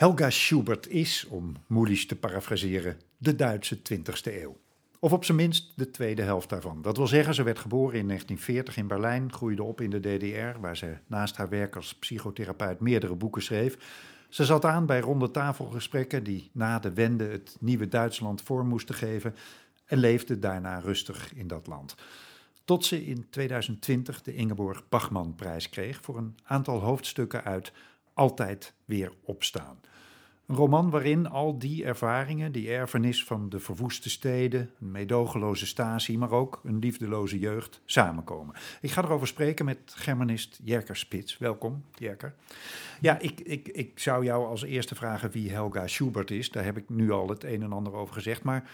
Helga Schubert is, om Moelis te parafraseren, de Duitse 20e eeuw. Of op zijn minst de tweede helft daarvan. Dat wil zeggen, ze werd geboren in 1940 in Berlijn, groeide op in de DDR, waar ze naast haar werk als psychotherapeut meerdere boeken schreef. Ze zat aan bij ronde tafelgesprekken die na de wende het nieuwe Duitsland vorm moesten geven en leefde daarna rustig in dat land. Tot ze in 2020 de Ingeborg Bachmann-prijs kreeg voor een aantal hoofdstukken uit Altijd weer opstaan. Een roman waarin al die ervaringen, die erfenis van de verwoeste steden, een meedogenloze statie, maar ook een liefdeloze jeugd, samenkomen. Ik ga erover spreken met germanist Jerker Spits. Welkom, Jerker. Ja, ik, ik, ik zou jou als eerste vragen wie Helga Schubert is. Daar heb ik nu al het een en ander over gezegd. Maar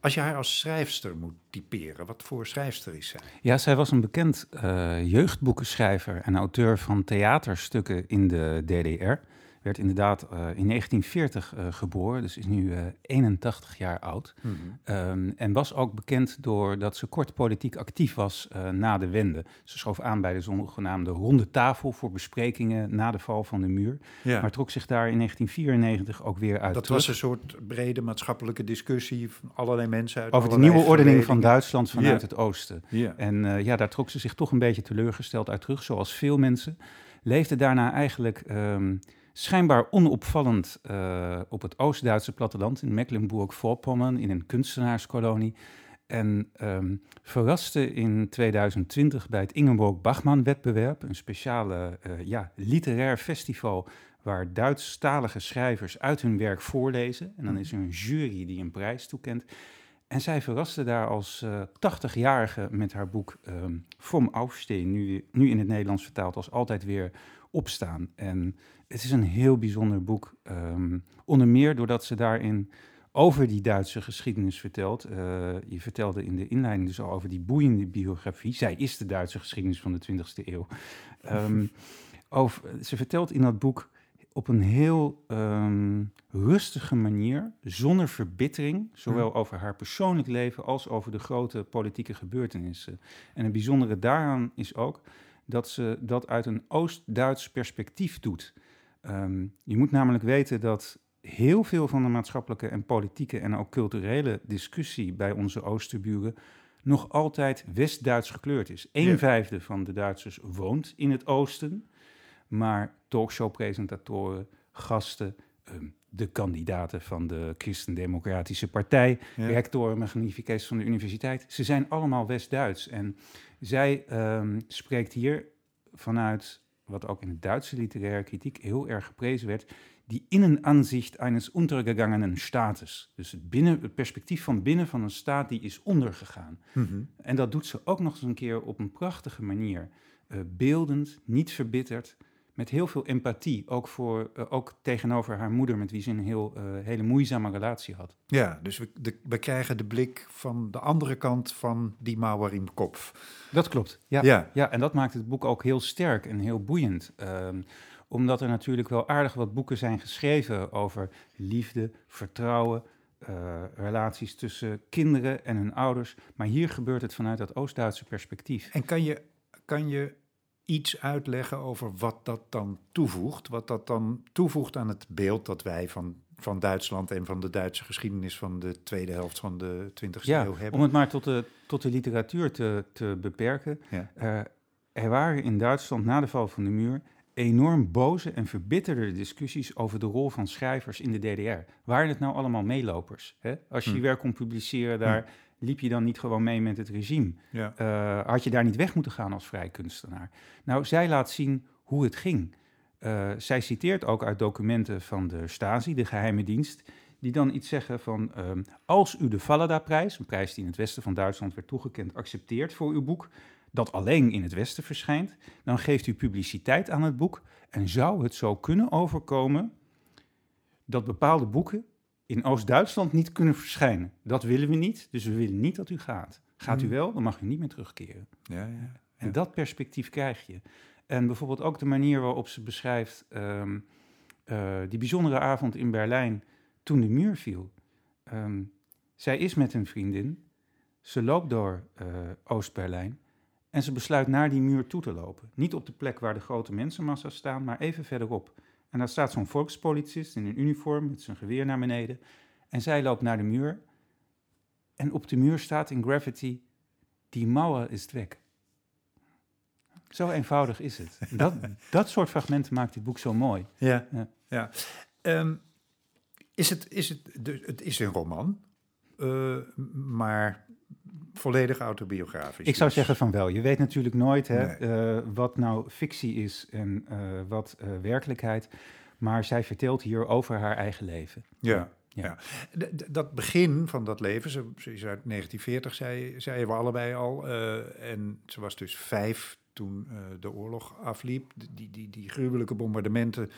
als je haar als schrijfster moet typeren, wat voor schrijfster is zij? Ja, zij was een bekend uh, jeugdboekenschrijver en auteur van theaterstukken in de DDR werd inderdaad uh, in 1940 uh, eh, geboren, dus is nu uh, eh, 81 jaar oud. Mm -hmm. um, en was ook bekend doordat ze kort politiek actief was na de wende. Ze schoof aan bij de zogenaamde ronde tafel voor besprekingen na de val van de muur. Ja. Maar trok zich daar in 1994 ook weer uit. Dat terug. was een soort brede maatschappelijke discussie van allerlei mensen uit. Over de nieuwe ordening van Duitsland vanuit yeah. het oosten. Yeah. En ja, daar trok ze zich toch een beetje teleurgesteld uit terug, zoals veel mensen. Leefde daarna eigenlijk. Um, schijnbaar onopvallend uh, op het Oost-Duitse platteland in Mecklenburg-Vorpommern in een kunstenaarskolonie. En um, verraste in 2020 bij het Ingeborg Bachmann-wetbewerb, een speciale uh, ja, literair festival waar Duitsstalige schrijvers uit hun werk voorlezen. En dan is er een jury die een prijs toekent. En zij verraste daar als uh, 80-jarige met haar boek um, Vom Aufstehen, nu, nu in het Nederlands vertaald als altijd weer opstaan. En het is een heel bijzonder boek. Um, onder meer doordat ze daarin over die Duitse geschiedenis vertelt. Uh, je vertelde in de inleiding dus al over die boeiende biografie. Zij is de Duitse geschiedenis van de 20e eeuw. Um, over, ze vertelt in dat boek op een heel um, rustige manier, zonder verbittering, zowel over haar persoonlijk leven als over de grote politieke gebeurtenissen. En het bijzondere daaraan is ook dat ze dat uit een Oost-Duits perspectief doet. Um, je moet namelijk weten dat heel veel van de maatschappelijke en politieke en ook culturele discussie bij onze Oosterburen nog altijd West-Duits gekleurd is. Een yeah. vijfde van de Duitsers woont in het oosten, maar talkshow-presentatoren, gasten, um, de kandidaten van de Christendemocratische Partij, ja. rectoren, magnificaties van de universiteit, ze zijn allemaal West-Duits. En zij um, spreekt hier vanuit wat ook in de Duitse literaire kritiek heel erg geprezen werd, die innenansicht eines untergegangenen Staates. Dus het, binnen, het perspectief van binnen van een staat die is ondergegaan. Mm -hmm. En dat doet ze ook nog eens een keer op een prachtige manier. Uh, beeldend, niet verbitterd, met heel veel empathie. Ook, voor, uh, ook tegenover haar moeder, met wie ze een heel, uh, hele moeizame relatie had. Ja, dus we, de, we krijgen de blik van de andere kant van die Mauer in de kop. Dat klopt, ja. ja. ja. En dat maakt het boek ook heel sterk en heel boeiend. Um, omdat er natuurlijk wel aardig wat boeken zijn geschreven over liefde, vertrouwen, uh, relaties tussen kinderen en hun ouders. Maar hier gebeurt het vanuit dat Oost-Duitse perspectief. En kan je, kan je iets uitleggen over wat dat dan toevoegt? Wat dat dan toevoegt aan het beeld dat wij van, van Duitsland en van de Duitse geschiedenis van de tweede helft van de 20e ja, eeuw hebben? Om het maar tot de, tot de literatuur te, te beperken. Ja. Uh, er waren in Duitsland na de val van de muur enorm boze en verbitterde discussies over de rol van schrijvers in de DDR. Waren het nou allemaal meelopers? Hè? Als je hm. je werk kon publiceren daar. Hm liep je dan niet gewoon mee met het regime? Ja. Uh, had je daar niet weg moeten gaan als vrij kunstenaar? Nou, zij laat zien hoe het ging. Uh, zij citeert ook uit documenten van de Stasi, de geheime dienst, die dan iets zeggen van, uh, als u de Fallada-prijs, een prijs die in het westen van Duitsland werd toegekend, accepteert voor uw boek, dat alleen in het westen verschijnt, dan geeft u publiciteit aan het boek en zou het zo kunnen overkomen dat bepaalde boeken in Oost-Duitsland niet kunnen verschijnen. Dat willen we niet, dus we willen niet dat u gaat. Gaat u hmm. wel, dan mag u niet meer terugkeren. Ja, ja, ja. En dat perspectief krijg je. En bijvoorbeeld ook de manier waarop ze beschrijft um, uh, die bijzondere avond in Berlijn toen de muur viel. Um, zij is met een vriendin, ze loopt door uh, Oost-Berlijn En ze besluit naar die muur toe te lopen. Niet op de plek waar de grote mensenmassa's staan, maar even verderop. En daar staat zo'n volkspolitiest in een uniform met zijn geweer naar beneden. En zij loopt naar de muur. En op de muur staat in graffiti: Die mouwen is weg. Zo eenvoudig is het. Dat, dat soort fragmenten maakt dit boek zo mooi. Ja, ja. ja. Ehm, is het, is het, het is een roman, uh, maar volledig autobiografisch. Ik zou dus. zeggen van wel. Je weet natuurlijk nooit hè, uh, wat nou fictie is en uh, wat werkelijkheid. Maar zij vertelt hier over haar eigen leven. Ja. Ja. dat begin van dat leven, ze, ze is uit 1940, zei, zeiden we allebei al. en ze was dus vijf toen de oorlog afliep. Die, die, die gruwelijke bombardementen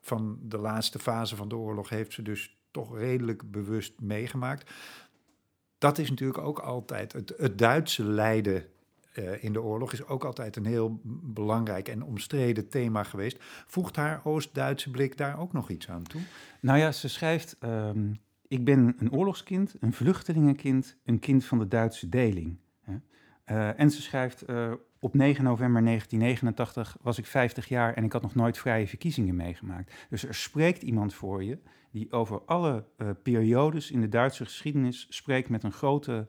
van de laatste fase van de oorlog heeft ze dus toch redelijk bewust meegemaakt. Dat is natuurlijk ook altijd het, het Duitse lijden uh, in de oorlog is ook altijd een heel belangrijk en omstreden thema geweest. Voegt haar Oost-Duitse blik daar ook nog iets aan toe? Nou ja, ze schrijft: um, Ik ben een oorlogskind, een vluchtelingenkind, een kind van de Duitse deling. Uh, en ze schrijft: uh, op 9 november 1989 was ik 50 jaar en ik had nog nooit vrije verkiezingen meegemaakt. Dus er spreekt iemand voor je die over alle uh, periodes in de Duitse geschiedenis spreekt met een grote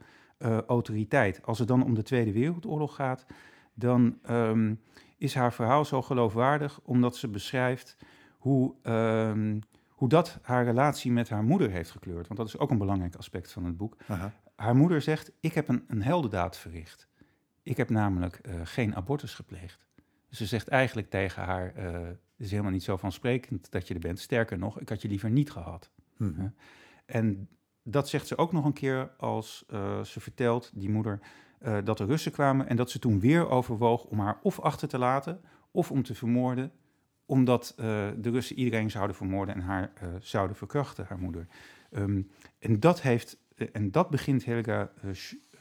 autoriteit. Als het dan om de Tweede Wereldoorlog gaat, dan um, is haar verhaal zo geloofwaardig omdat ze beschrijft hoe, um, hoe dat haar relatie met haar moeder heeft gekleurd. Want dat is ook een belangrijk aspect van het boek. Aha. Haar moeder zegt: Ik heb een, een heldendaad verricht. Ik heb namelijk uh, geen abortus gepleegd. Dus ze zegt eigenlijk tegen haar: uh, Het is helemaal niet zo vansprekend dat je er bent. Sterker nog, ik had je liever niet gehad. Hmm. En dat zegt ze ook nog een keer als uh, ze vertelt, die moeder, dat de Russen kwamen en dat ze toen weer overwoog om haar of achter te laten of om te vermoorden, omdat de Russen iedereen zouden vermoorden en haar zouden verkrachten, haar moeder. Um, en dat heeft, en dat begint Helga eh,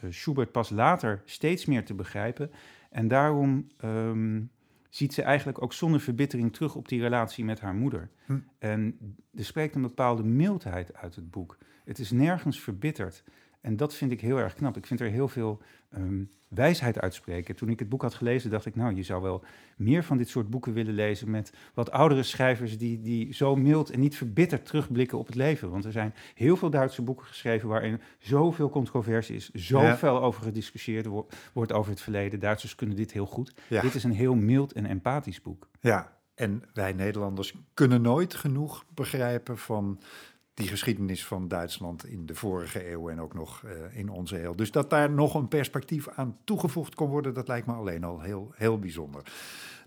Schubert pas later steeds meer te begrijpen. En daarom ehm, ziet ze eigenlijk ook zonder verbittering terug op die relatie met haar moeder. Hm. En er spreekt een bepaalde mildheid uit het boek. Het is nergens verbitterd. En dat vind ik heel erg knap. Ik vind er heel veel um, wijsheid uitspreken. Toen ik het boek had gelezen, dacht ik, nou, je zou wel meer van dit soort boeken willen lezen met wat oudere schrijvers die, die zo mild en niet verbitterd terugblikken op het leven. Want er zijn heel veel Duitse boeken geschreven waarin zoveel controversie is, zo veel over gediscussieerd wordt over het verleden. Duitsers kunnen dit heel goed. Dit is een heel mild en empathisch boek. Ja, en wij Nederlanders kunnen nooit genoeg begrijpen van die geschiedenis van Duitsland in de vorige eeuw en ook nog uh, in onze eeuw. Dus dat daar nog een perspectief aan toegevoegd kon worden, dat lijkt me alleen al heel, heel bijzonder.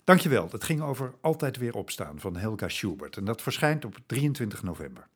Dankjewel. Het ging over Altijd weer opstaan van Helga Schubert. En dat verschijnt op 23 november.